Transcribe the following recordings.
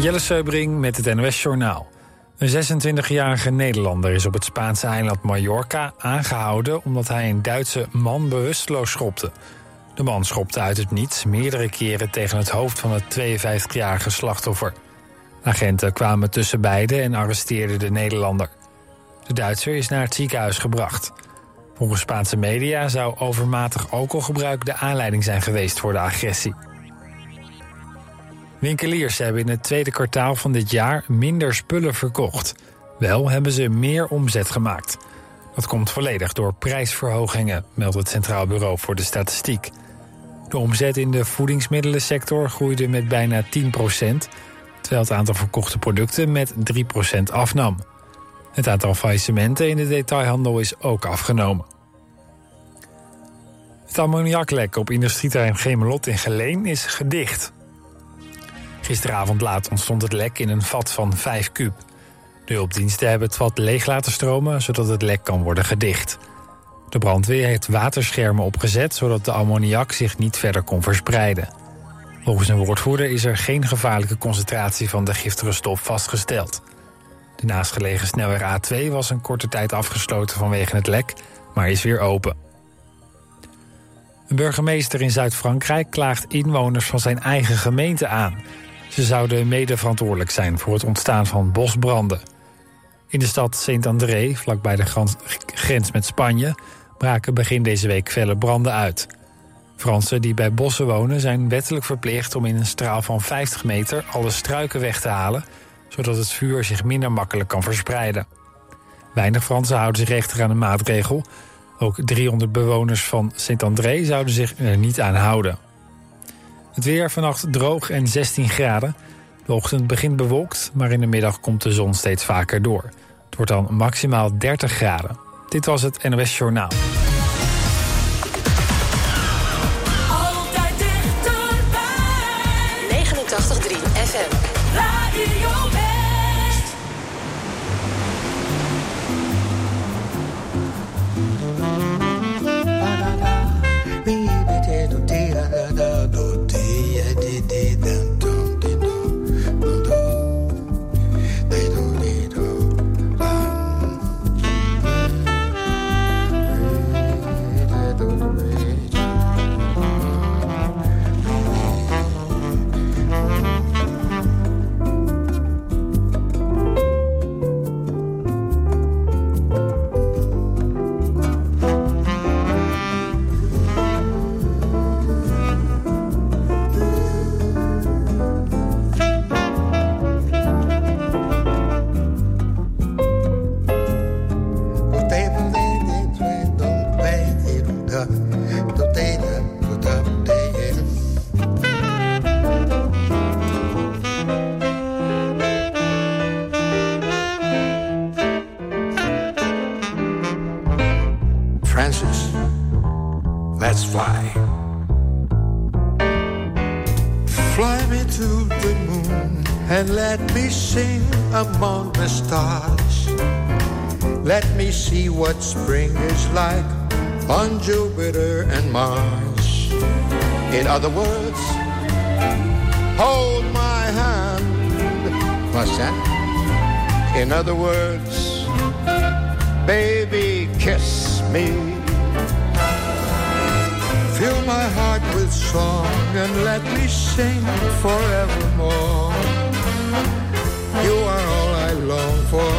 Jelle Seubring met het NOS Journaal. Een 26-jarige Nederlander is op het Spaanse eiland Mallorca aangehouden... omdat hij een Duitse man bewusteloos schopte. De man schopte uit het niets meerdere keren tegen het hoofd van het 52-jarige slachtoffer. Agenten kwamen tussen beiden en arresteerden de Nederlander. De Duitser is naar het ziekenhuis gebracht. Volgens Spaanse media zou overmatig alcoholgebruik de aanleiding zijn geweest voor de agressie. Winkeliers hebben in het tweede kwartaal van dit jaar minder spullen verkocht. Wel hebben ze meer omzet gemaakt. Dat komt volledig door prijsverhogingen, meldt het Centraal Bureau voor de Statistiek. De omzet in de voedingsmiddelensector groeide met bijna 10% terwijl het aantal verkochte producten met 3% afnam. Het aantal faillissementen in de detailhandel is ook afgenomen. Het ammoniaklek op industrieterrein Gemelot in Geleen is gedicht. Gisteravond laat ontstond het lek in een vat van 5 kub. De hulpdiensten hebben het vat leeg laten stromen... zodat het lek kan worden gedicht. De brandweer heeft waterschermen opgezet... zodat de ammoniak zich niet verder kon verspreiden. Volgens een woordvoerder is er geen gevaarlijke concentratie... van de giftige stof vastgesteld. De naastgelegen snelweg A2 was een korte tijd afgesloten vanwege het lek... maar is weer open. Een burgemeester in Zuid-Frankrijk klaagt inwoners van zijn eigen gemeente aan... Ze zouden mede verantwoordelijk zijn voor het ontstaan van bosbranden. In de stad Saint-André, vlakbij de grens met Spanje, braken begin deze week felle branden uit. Fransen die bij bossen wonen zijn wettelijk verplicht om in een straal van 50 meter alle struiken weg te halen, zodat het vuur zich minder makkelijk kan verspreiden. Weinig Fransen houden zich rechter aan de maatregel. Ook 300 bewoners van Saint-André zouden zich er niet aan houden. Het weer vannacht droog en 16 graden. De ochtend begint bewolkt, maar in de middag komt de zon steeds vaker door. Het wordt dan maximaal 30 graden. Dit was het NOS Journaal. What's that? In other words, baby, kiss me. Fill my heart with song and let me sing forevermore. You are all I long for,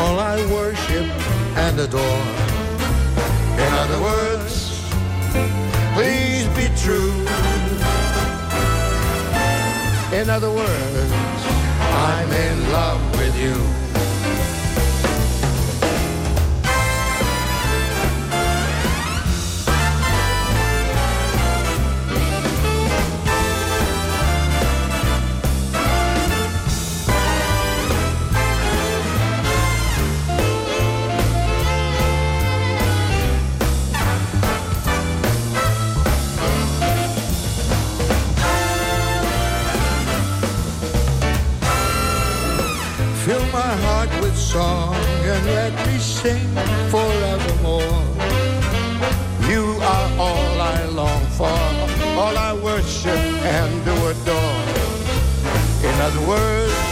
all I worship and adore. In other words, please be true. In other words, I'm in love with you. Song and let me sing forevermore. You are all I long for, all I worship and do adore. In other words,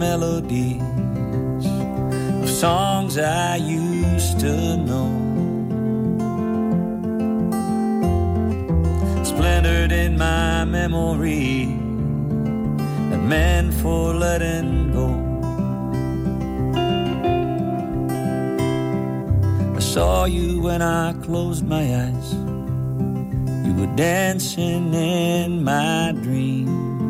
melodies of songs I used to know. Splintered in my memory, that meant for letting go. I saw you when I closed my eyes. You were dancing in my dream.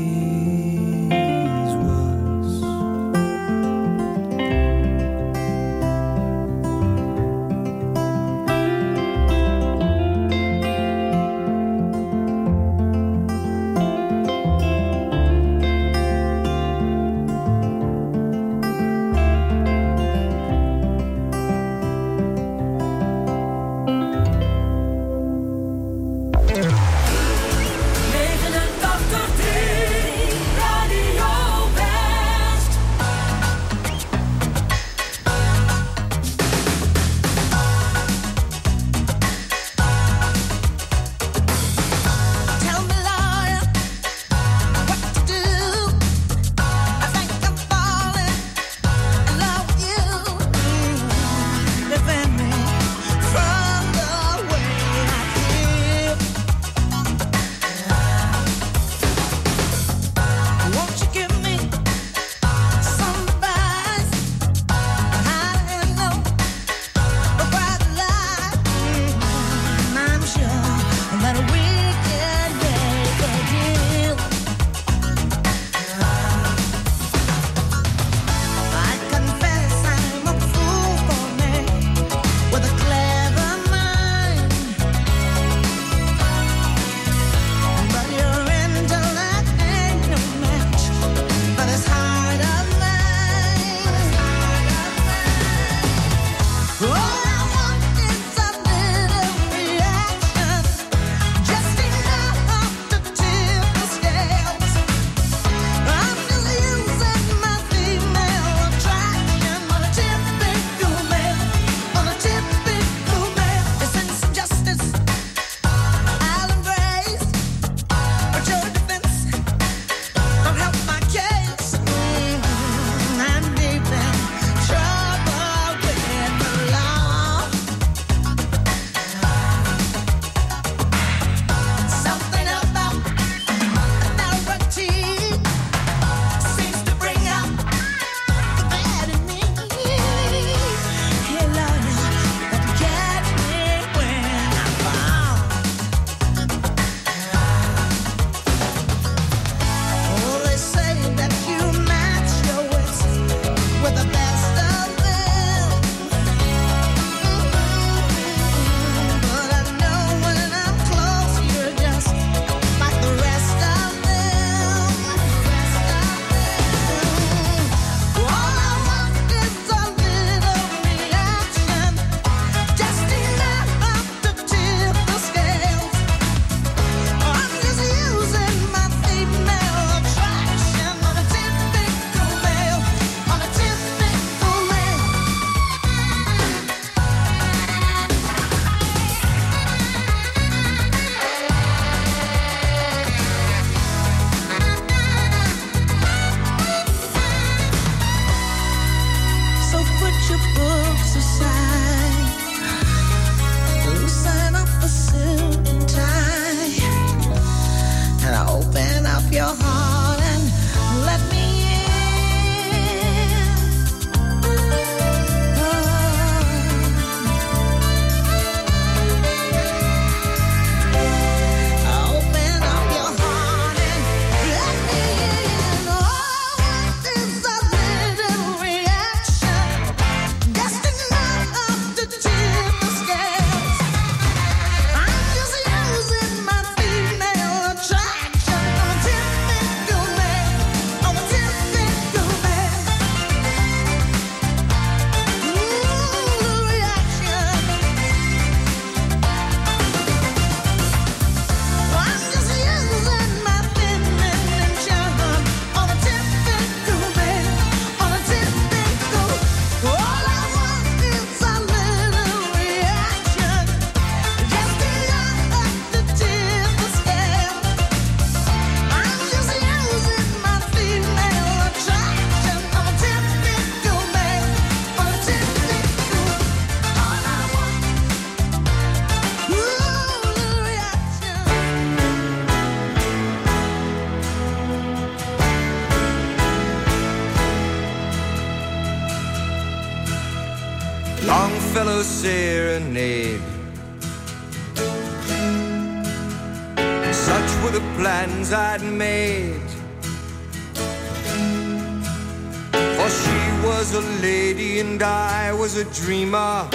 was a lady and I was a dreamer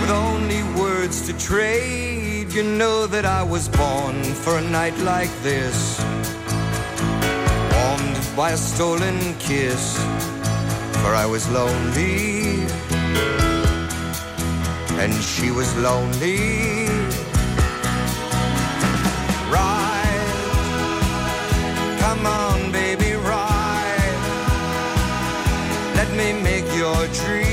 with only words to trade. You know that I was born for a night like this, warmed by a stolen kiss. For I was lonely, and she was lonely. Make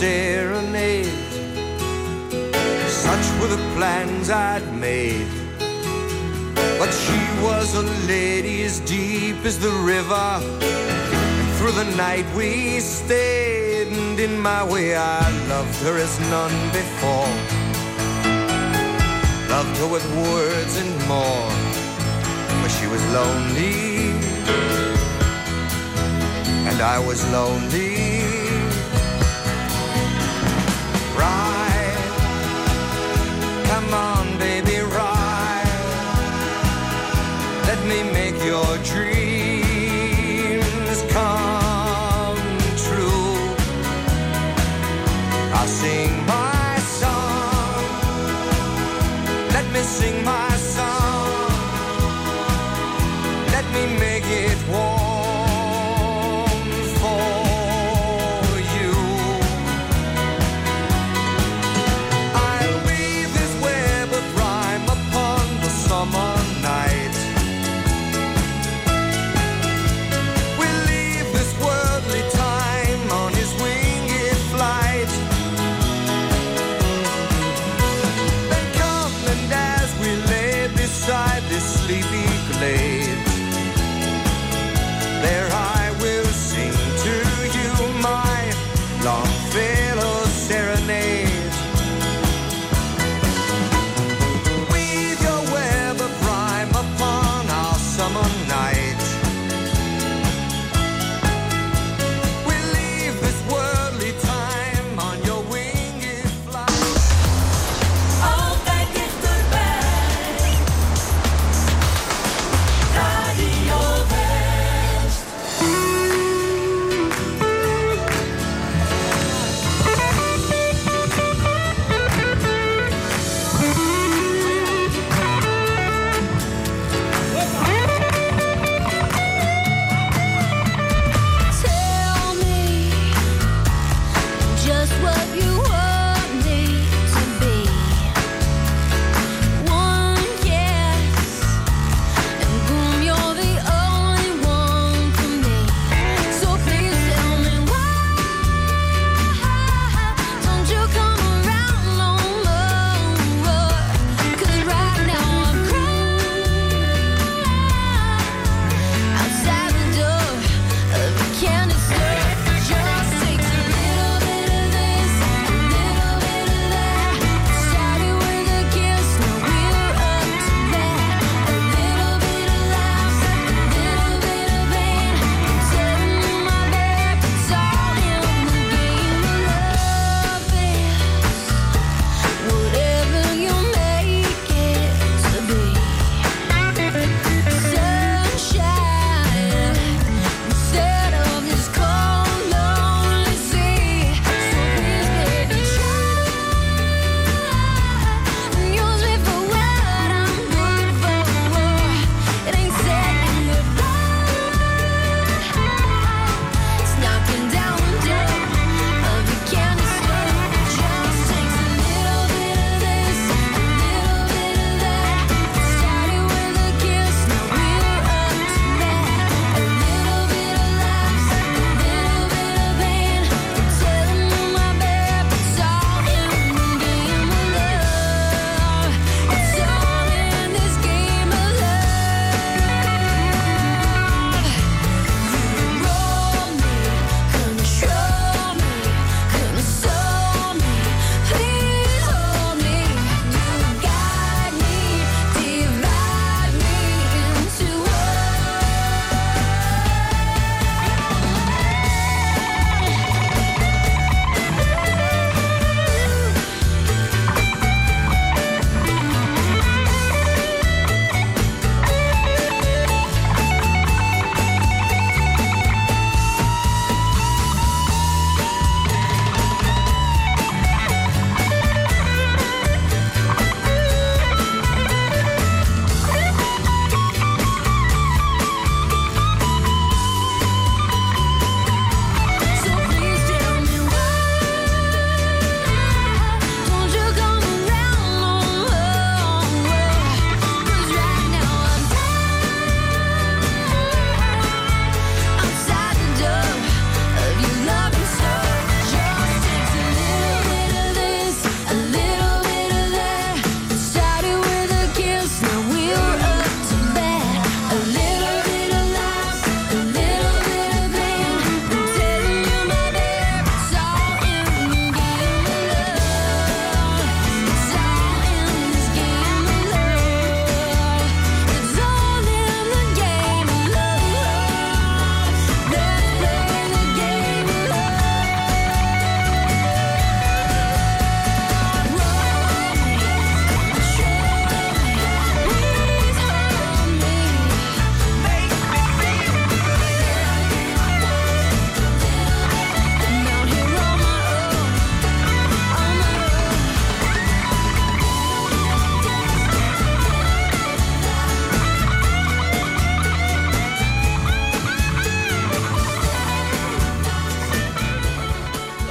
serenade. Such were the plans I'd made. But she was a lady as deep as the river. And through the night we stayed, and in my way I loved her as none before. Loved her with words and more, for she was lonely, and I was lonely.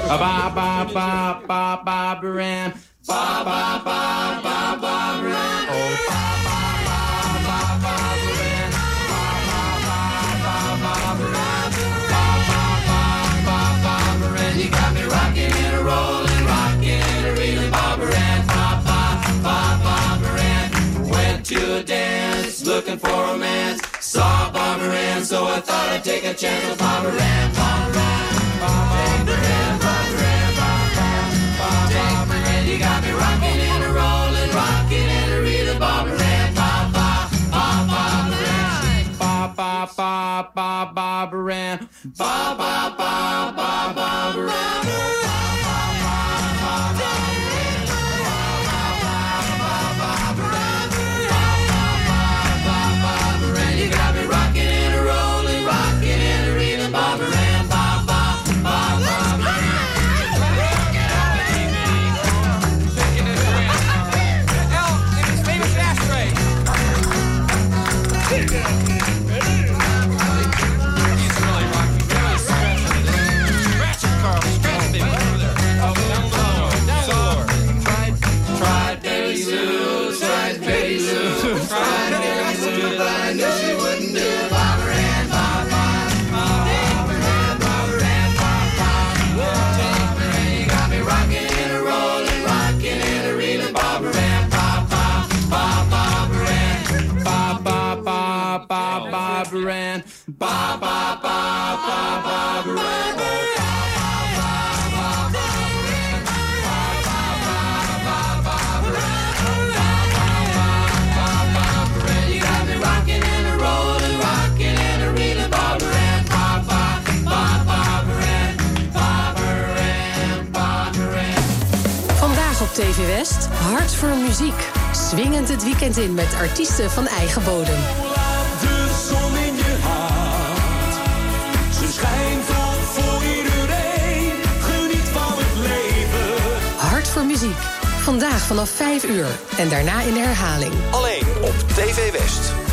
Ba ba ba ba Barbara Ann. Ba ba ba ba Barbara Ann. Oh, ba ba ba ba Barbara Ann. Ba ba ba ba Barbara Ann. Ba ba ba ba Barbara Ann. You got me rocking and rolling, rocking and reeling, Barbara Ann. Ba ba ba Barbara Ann. Went to a dance, looking for romance. Saw Barbara Ann, so I thought I'd take a chance with Barbara Ann. Barbara Ann. Barbara Ann. You got me rocking and a rolling, rocking and a reeling, Barbara Ann. Ba ba ba Barbara Ann. Ba ba ba ba Barbara Ann. Ba ba ba ba Barbara Barbara Ann, Barbara Ann. Vandaag op TV West, Hart voor Muziek. Swingend het weekend in met artiesten van eigen bodem. Vandaag vanaf 5 uur en daarna in de herhaling. Alleen op TV West.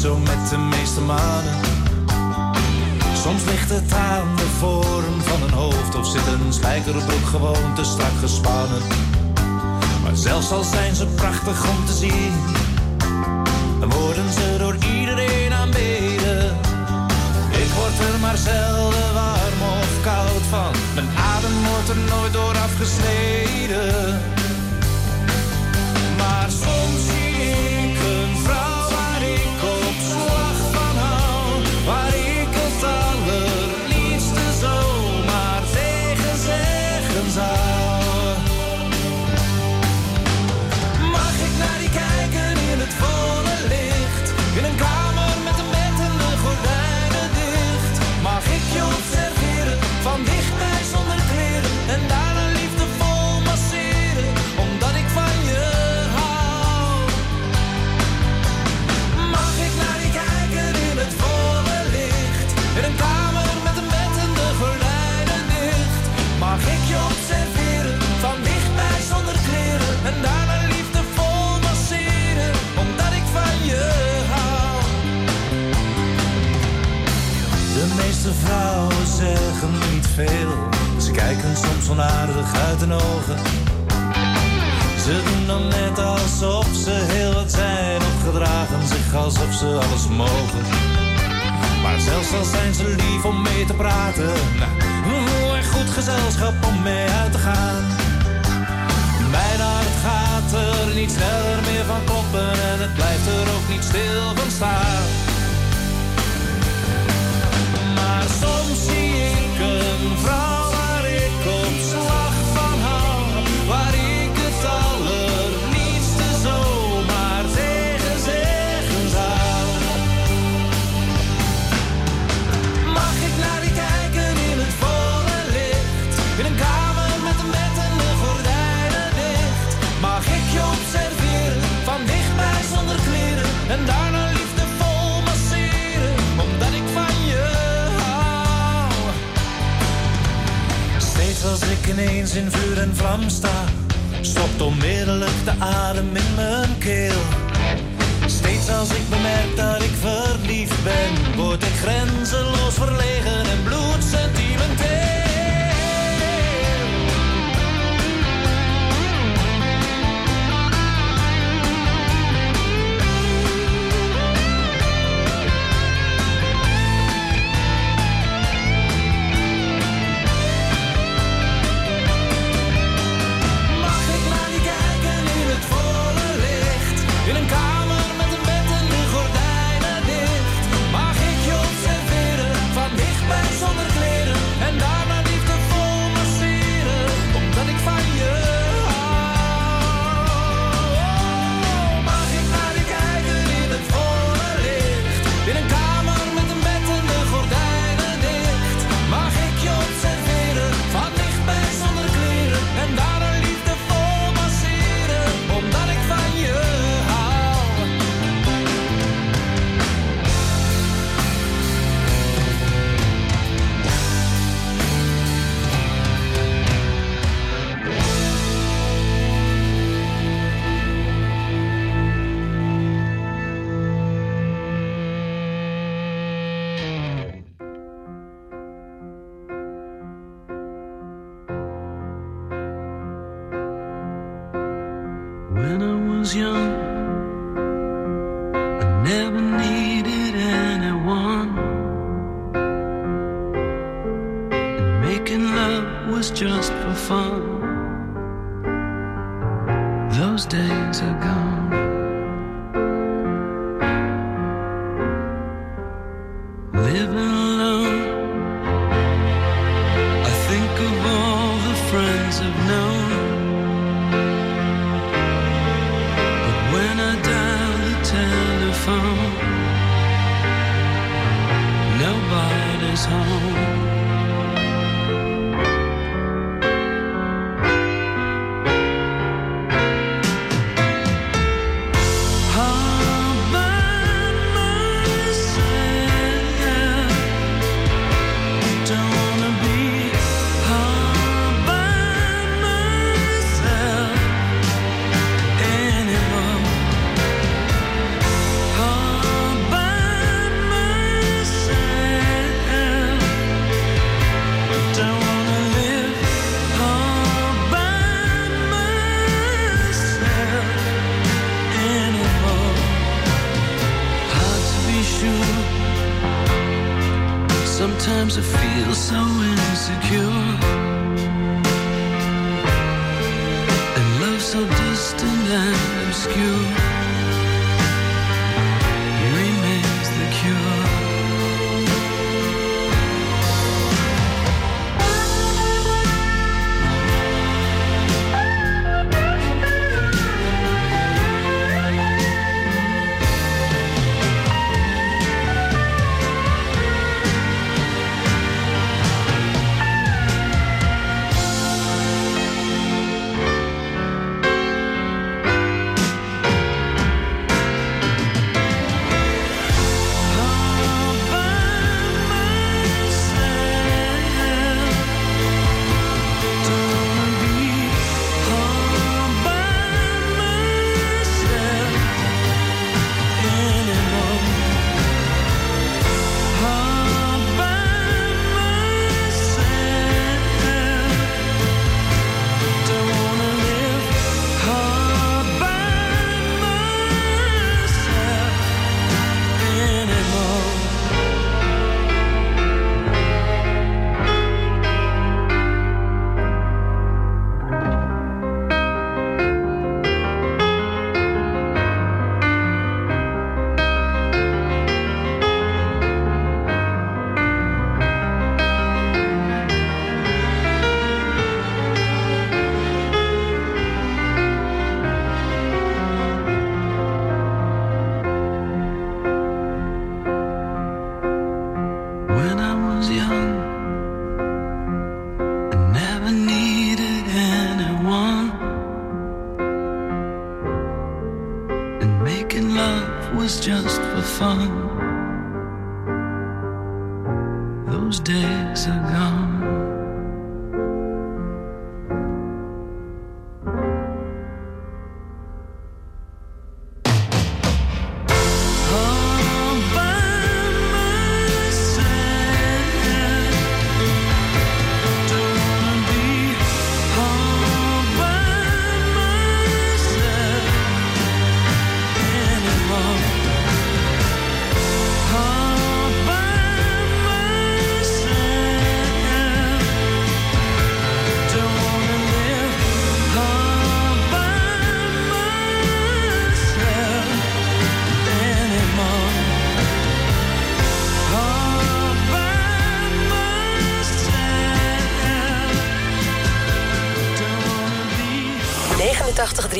Zo met de meeste mannen. Soms ligt het aan de vorm van een hoofd of zit een spijkerbroek gewoon te strak gespannen. Maar zelfs al zijn ze prachtig om te zien, dan worden ze door iedereen aanbeden. Ik word er maar zelden warm of koud van. Mijn adem wordt er nooit door afgesneden.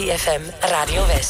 3FM Radio West.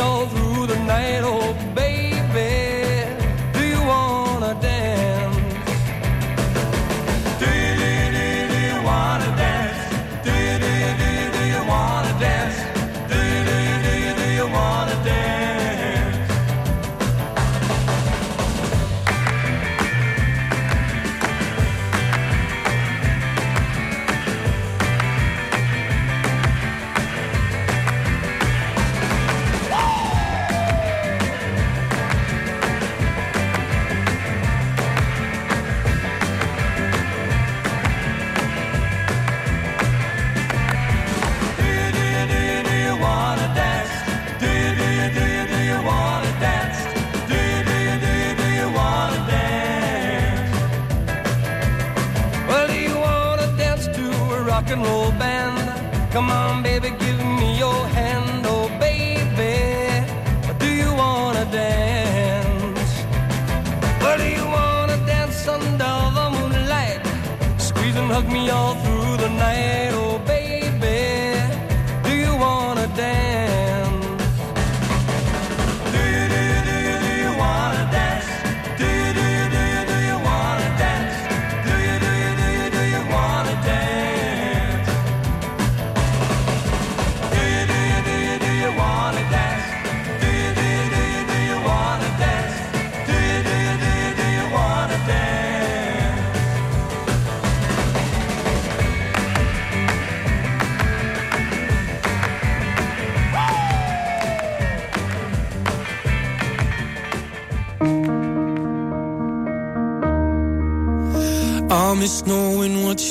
All through the night, oh baby.